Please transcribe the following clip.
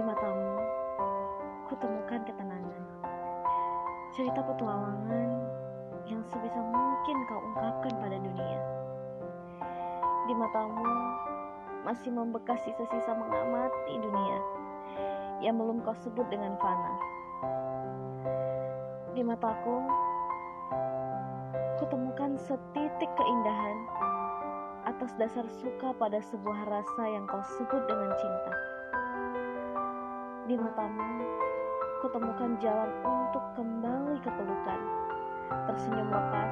matamu, kutemukan ketenangan. Cerita petualangan yang sebisa mungkin kau ungkapkan pada dunia. Di matamu masih membekas sisa-sisa mengamati dunia yang belum kau sebut dengan fana. Di mataku, kutemukan setitik keindahan atas dasar suka pada sebuah rasa yang kau sebut dengan cinta. Di matamu, kutemukan jalan untuk kembali ke pelukan, tersenyum lepas,